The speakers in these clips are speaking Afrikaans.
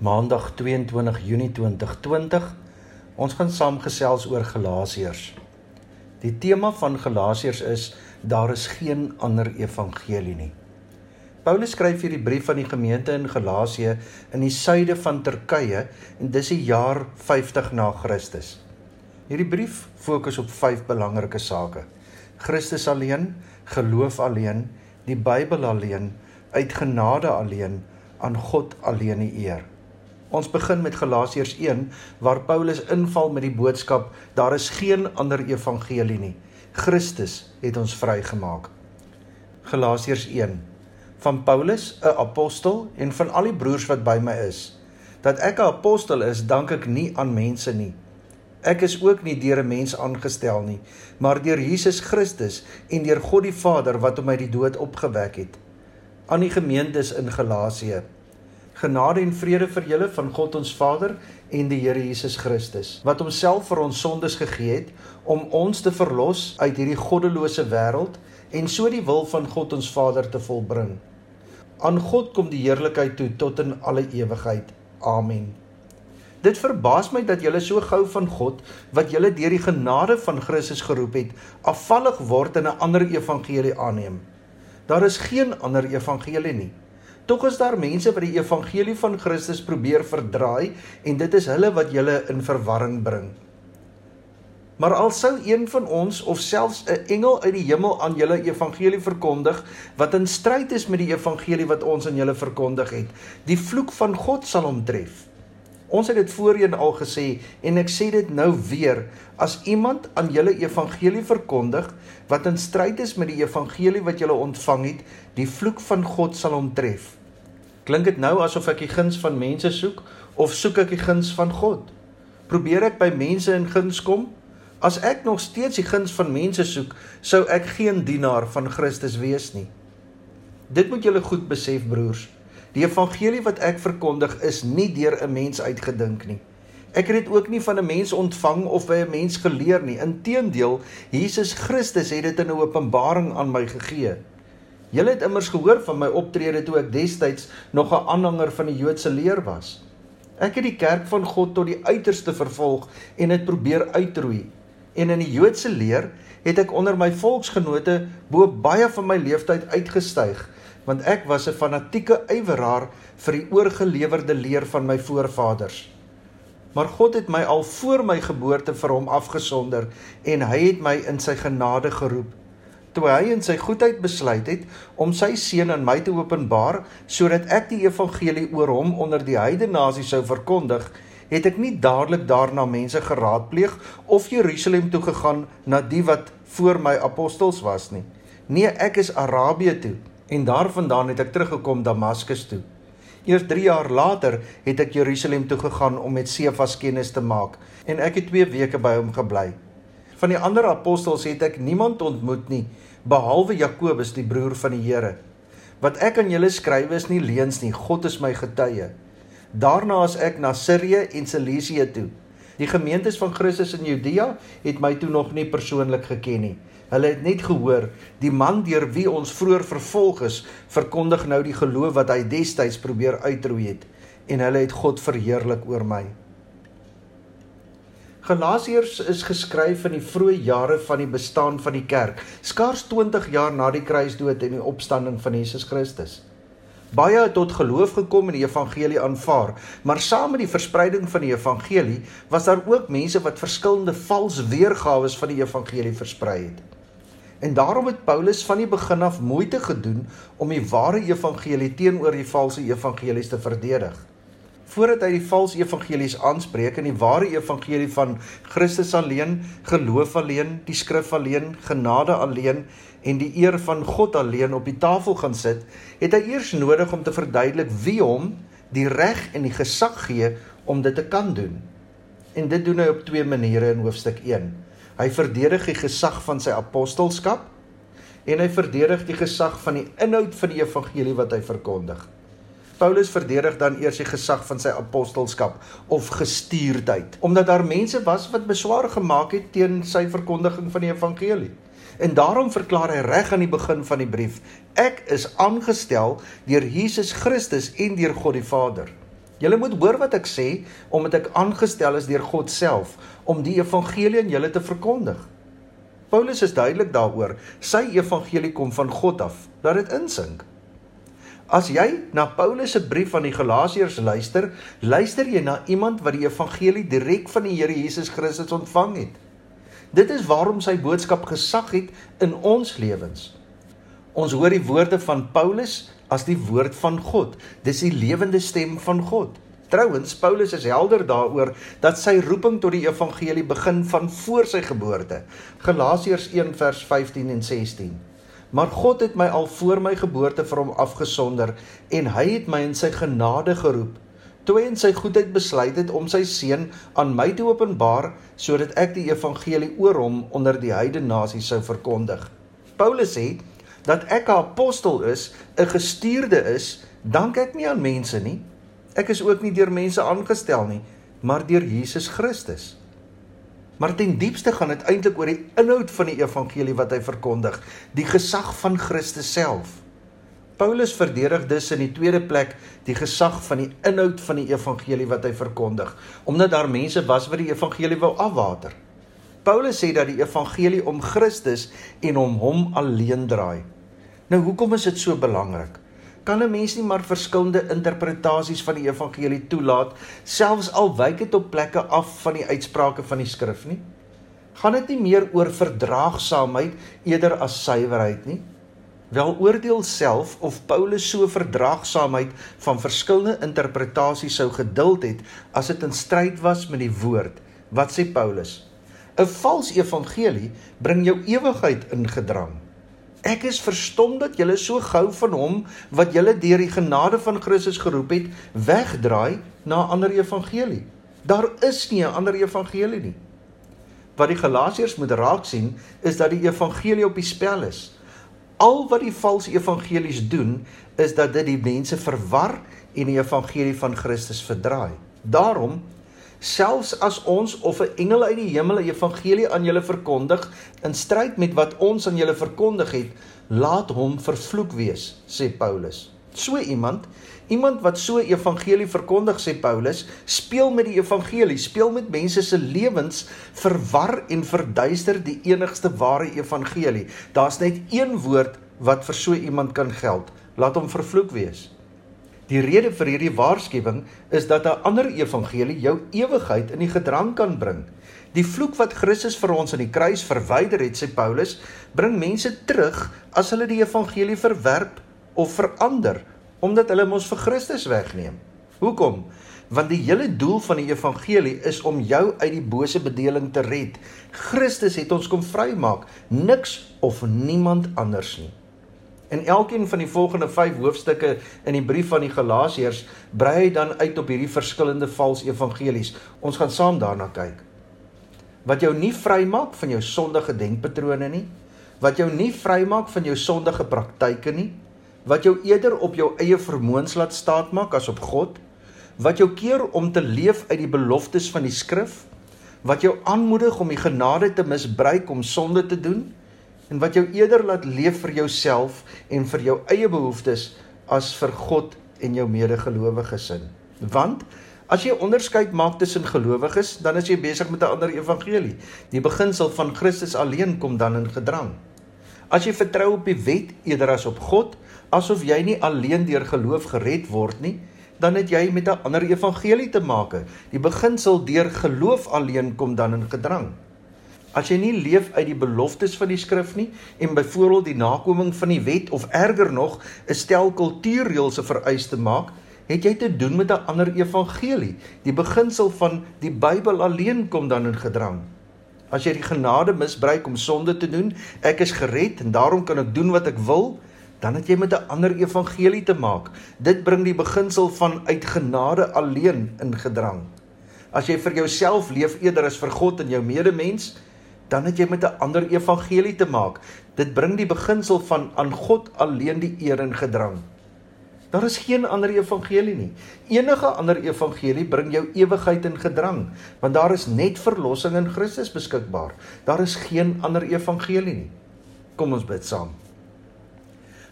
Maandag 22 Junie 2020. Ons gaan saam gesels oor Galasiërs. Die tema van Galasiërs is daar is geen ander evangelie nie. Paulus skryf hierdie brief aan die gemeente in Galasië in die suide van Turkye en dis die jaar 50 na Christus. Hierdie brief fokus op vyf belangrike sake: Christus alleen, geloof alleen, die Bybel alleen, uit genade alleen, aan God alleen die eer. Ons begin met Galasiërs 1 waar Paulus inval met die boodskap daar is geen ander evangelie nie. Christus het ons vrygemaak. Galasiërs 1 van Paulus, 'n apostel en van al die broers wat by my is. Dat ek 'n apostel is, dank ek nie aan mense nie. Ek is ook nie deur 'n mens aangestel nie, maar deur Jesus Christus en deur God die Vader wat hom uit die dood opgewek het. Aan die gemeentes in Galasië Genade en vrede vir julle van God ons Vader en die Here Jesus Christus, wat homself vir ons sondes gegee het om ons te verlos uit hierdie goddelose wêreld en so die wil van God ons Vader te volbring. Aan God kom die heerlikheid toe tot in alle ewigheid. Amen. Dit verbaas my dat julle so gou van God wat julle deur die genade van Christus geroep het, afvallig word en 'n ander evangelie aanneem. Daar is geen ander evangelie nie. Tog is daar mense wat die evangelie van Christus probeer verdraai en dit is hulle wat julle in verwarring bring. Maar al sou een van ons of selfs 'n engel uit die hemel aan julle evangelie verkondig wat in stryd is met die evangelie wat ons aan julle verkondig het, die vloek van God sal hom tref. Ons het dit voorheen al gesê en ek sê dit nou weer. As iemand aan julle evangelie verkondig wat in stryd is met die evangelie wat julle ontvang het, die vloek van God sal hom tref. Klink dit nou asof ek die guns van mense soek of soek ek die guns van God? Probeer ek by mense in guns kom? As ek nog steeds die guns van mense soek, sou ek geen dienaar van Christus wees nie. Dit moet julle goed besef broers. Die evangelie wat ek verkondig is nie deur 'n mens uitgedink nie. Ek het dit ook nie van 'n mens ontvang of by 'n mens geleer nie. Inteendeel, Jesus Christus het dit in 'n openbaring aan my gegee. Julle het immers gehoor van my optrede toe ek destyds nog 'n aanhanger van die Joodse leer was. Ek het die kerk van God tot die uiterste vervolg en dit probeer uitroei. En in die Joodse leer het ek onder my volksgenote bo baie van my leeftyd uitgestyg, want ek was 'n fanatieke yweraar vir die oorgelewerde leer van my voorvaders. Maar God het my al voor my geboorte vir hom afgesonder en hy het my in sy genade geroep toe hy in sy goedheid besluit het om sy seun aan my te openbaar sodat ek die evangelie oor hom onder die heidene nasie sou verkondig, het ek nie dadelik daarna mense geraadpleeg of Jerusalem toe gegaan na die wat voor my apostels was nie. Nee, ek is Arabië toe en daarvandaan het ek teruggekom Damaskus toe. Eers 3 jaar later het ek Jerusalem toe gegaan om met Sefas kennis te maak en ek het 2 weke by hom gebly. Van die ander apostels het ek niemand ontmoet nie behalwe Jakobus die broer van die Here. Wat ek aan julle skryf is nie leuns nie, God is my getuie. Daarna as ek na Sirië en Cilicië toe. Die gemeentes van Christus in Judea het my toe nog nie persoonlik geken nie. Hulle het net gehoor die man deur wie ons vroeër vervolg is, verkondig nou die geloof wat hy destyds probeer uitroei het en hulle het God verheerlik oor my. Galasiërs is geskryf in die vroeë jare van die bestaan van die kerk, skaars 20 jaar na die kruisdood en die opstanding van Jesus Christus. Baie het tot geloof gekom en die evangelie aanvaar, maar saam met die verspreiding van die evangelie was daar ook mense wat verskillende vals weergawe van die evangelie versprei het. En daarom het Paulus van die begin af moeite gedoen om die ware evangelie teenoor die valse evangelies te verdedig voordat hy die valse evangelies aanspreek en die ware evangelie van Christus alleen, geloof alleen, die skrif alleen, genade alleen en die eer van God alleen op die tafel gaan sit, het hy eers nodig om te verduidelik wie hom die reg en die gesag gee om dit te kan doen. En dit doen hy op twee maniere in hoofstuk 1. Hy verdedig die gesag van sy apostelskap en hy verdedig die gesag van die inhoud van die evangelie wat hy verkondig. Paulus verdedig dan eers die gesag van sy apostelskap of gestuurdheid, omdat daar mense was wat beswaar gemaak het teen sy verkondiging van die evangelie. En daarom verklaar hy reg aan die begin van die brief: Ek is aangestel deur Jesus Christus en deur God die Vader. Julle moet hoor wat ek sê omdat ek aangestel is deur God self om die evangelie aan julle te verkondig. Paulus is duidelik daaroor. Sy evangelie kom van God af. Dat dit insink. As jy na Paulus se brief aan die Galasiërs luister, luister jy na iemand wat die evangelie direk van die Here Jesus Christus ontvang het. Dit is waarom sy boodskap gesag het in ons lewens. Ons hoor die woorde van Paulus as die woord van God. Dis die lewende stem van God. Trouwens, Paulus is helder daaroor dat sy roeping tot die evangelie begin van voor sy geboorte. Galasiërs 1 vers 15 en 16. Maar God het my al voor my geboorte vir hom afgesonder en hy het my in sy genade geroep toe hy in sy goedheid besluit het om sy seun aan my te openbaar sodat ek die evangelie oor hom onder die heidene nasies sou verkondig. Paulus sê dat ek 'n apostel is, 'n gestuurde is, dank ek nie aan mense nie. Ek is ook nie deur mense aangestel nie, maar deur Jesus Christus. Maar ten diepste gaan dit eintlik oor die inhoud van die evangelie wat hy verkondig, die gesag van Christus self. Paulus verdedig dus in die tweede plek die gesag van die inhoud van die evangelie wat hy verkondig, omdat daar mense was wat die evangelie wou afwater. Paulus sê dat die evangelie om Christus en om hom alleen draai. Nou hoekom is dit so belangrik? Kan 'n mens nie maar verskillende interpretasies van die evangelie toelaat, selfs al wyk dit op plekke af van die uitsprake van die skrif nie? Gaan dit nie meer oor verdraagsaamheid eerder as suiwerheid nie? Wel oordeel self of Paulus so verdraagsaamheid van verskillende interpretasies sou geduld het as dit in stryd was met die woord. Wat sê Paulus? 'n Vals evangelie bring jou ewigheid in gedrang. Ek is verstom dat julle so gou van hom wat julle deur die genade van Christus geroep het, wegdraai na 'n ander evangelie. Daar is nie 'n ander evangelie nie. Wat die Galasiërs moet raak sien, is dat die evangelie op die spel is. Al wat die valse evangelies doen, is dat dit die mense verwar en die evangelie van Christus verdraai. Daarom selfs as ons of 'n engel uit die hemel 'n evangelie aan julle verkondig in stryd met wat ons aan julle verkondig het, laat hom vervloek wees, sê Paulus. So iemand, iemand wat so evangelie verkondig, sê Paulus, speel met die evangelie, speel met mense se lewens, verwar en verduister die enigste ware evangelie. Daar's net een woord wat vir so iemand kan geld. Laat hom vervloek wees. Die rede vir hierdie waarskuwing is dat 'n ander evangelie jou ewigheid in die gedrang kan bring. Die vloek wat Christus vir ons aan die kruis verwyder het, sê Paulus, bring mense terug as hulle die evangelie verwerp of verander omdat hulle mos vir Christus wegneem. Hoekom? Want die hele doel van die evangelie is om jou uit die bose bedeling te red. Christus het ons kom vrymaak, niks of niemand anders nie. In elkeen van die volgende 5 hoofstukke in die brief van die Galasiërs brei hy dan uit op hierdie verskillende valse evangelies. Ons gaan saam daarna kyk. Wat jou nie vrymaak van jou sondige denkpatrone nie, wat jou nie vrymaak van jou sondige praktyke nie, wat jou eerder op jou eie vermoëns laat staatmaak as op God, wat jou keer om te leef uit die beloftes van die skrif, wat jou aanmoedig om die genade te misbruik om sonde te doen, en wat jou eerder laat leef vir jouself en vir jou eie behoeftes as vir God en jou medegelowiges in. Want as jy onderskeid maak tussen gelowiges, dan is jy besig met 'n ander evangelie. Die beginsel van Christus alleen kom dan in gedrang. As jy vertrou op die wet eerder as op God, asof jy nie alleen deur geloof gered word nie, dan het jy met 'n ander evangelie te maak. Die beginsel deur geloof alleen kom dan in gedrang. As jy nie leef uit die beloftes van die skrif nie en byvoorbeeld die nakoming van die wet of erger nog 'n stel kultuurreëls se vereis te maak, het jy te doen met 'n ander evangelie. Die beginsel van die Bybel alleen kom dan in gedrang. As jy die genade misbruik om sonde te doen, ek is gered en daarom kan ek doen wat ek wil, dan het jy met 'n ander evangelie te maak. Dit bring die beginsel van uit genade alleen in gedrang. As jy vir jouself leef eerder as vir God en jou medemens, dan het jy met 'n ander evangelie te maak. Dit bring die beginsel van aan God alleen die eer en gedrang. Daar is geen ander evangelie nie. Enige ander evangelie bring jou ewigheid in gedrang, want daar is net verlossing in Christus beskikbaar. Daar is geen ander evangelie nie. Kom ons bid saam.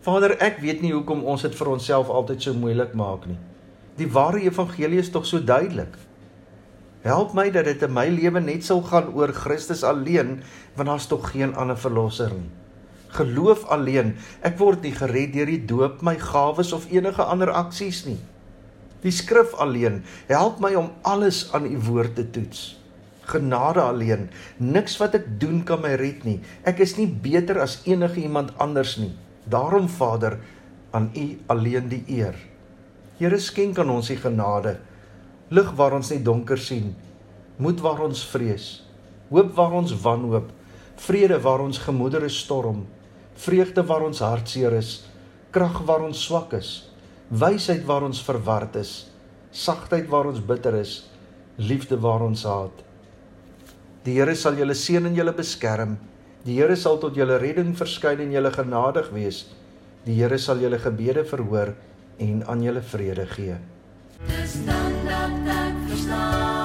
Vader, ek weet nie hoekom ons dit vir onsself altyd so moeilik maak nie. Die ware evangelie is tog so duidelik. Help my dat dit in my lewe net sal gaan oor Christus alleen, want daar's tog geen ander verlosser nie. Geloof alleen. Ek word nie gered deur die doop, my gawes of enige ander aksies nie. Die skrif alleen help my om alles aan u woord te toets. Genade alleen. Niks wat ek doen kan my red nie. Ek is nie beter as enige iemand anders nie. Daarom Vader, aan u alleen die eer. Here skenk aan ons die genade lig waar ons net donker sien, moed waar ons vrees, hoop waar ons wanhoop, vrede waar ons gemoedere storm, vreugde waar ons hartseer is, krag waar ons swak is, wysheid waar ons verward is, sagtheid waar ons bitter is, liefde waar ons haat. Die Here sal julle seën en julle beskerm. Die Here sal tot julle redding verskyn en julle genadig wees. Die Here sal julle gebede verhoor en aan julle vrede gee. Dis ända tack för snart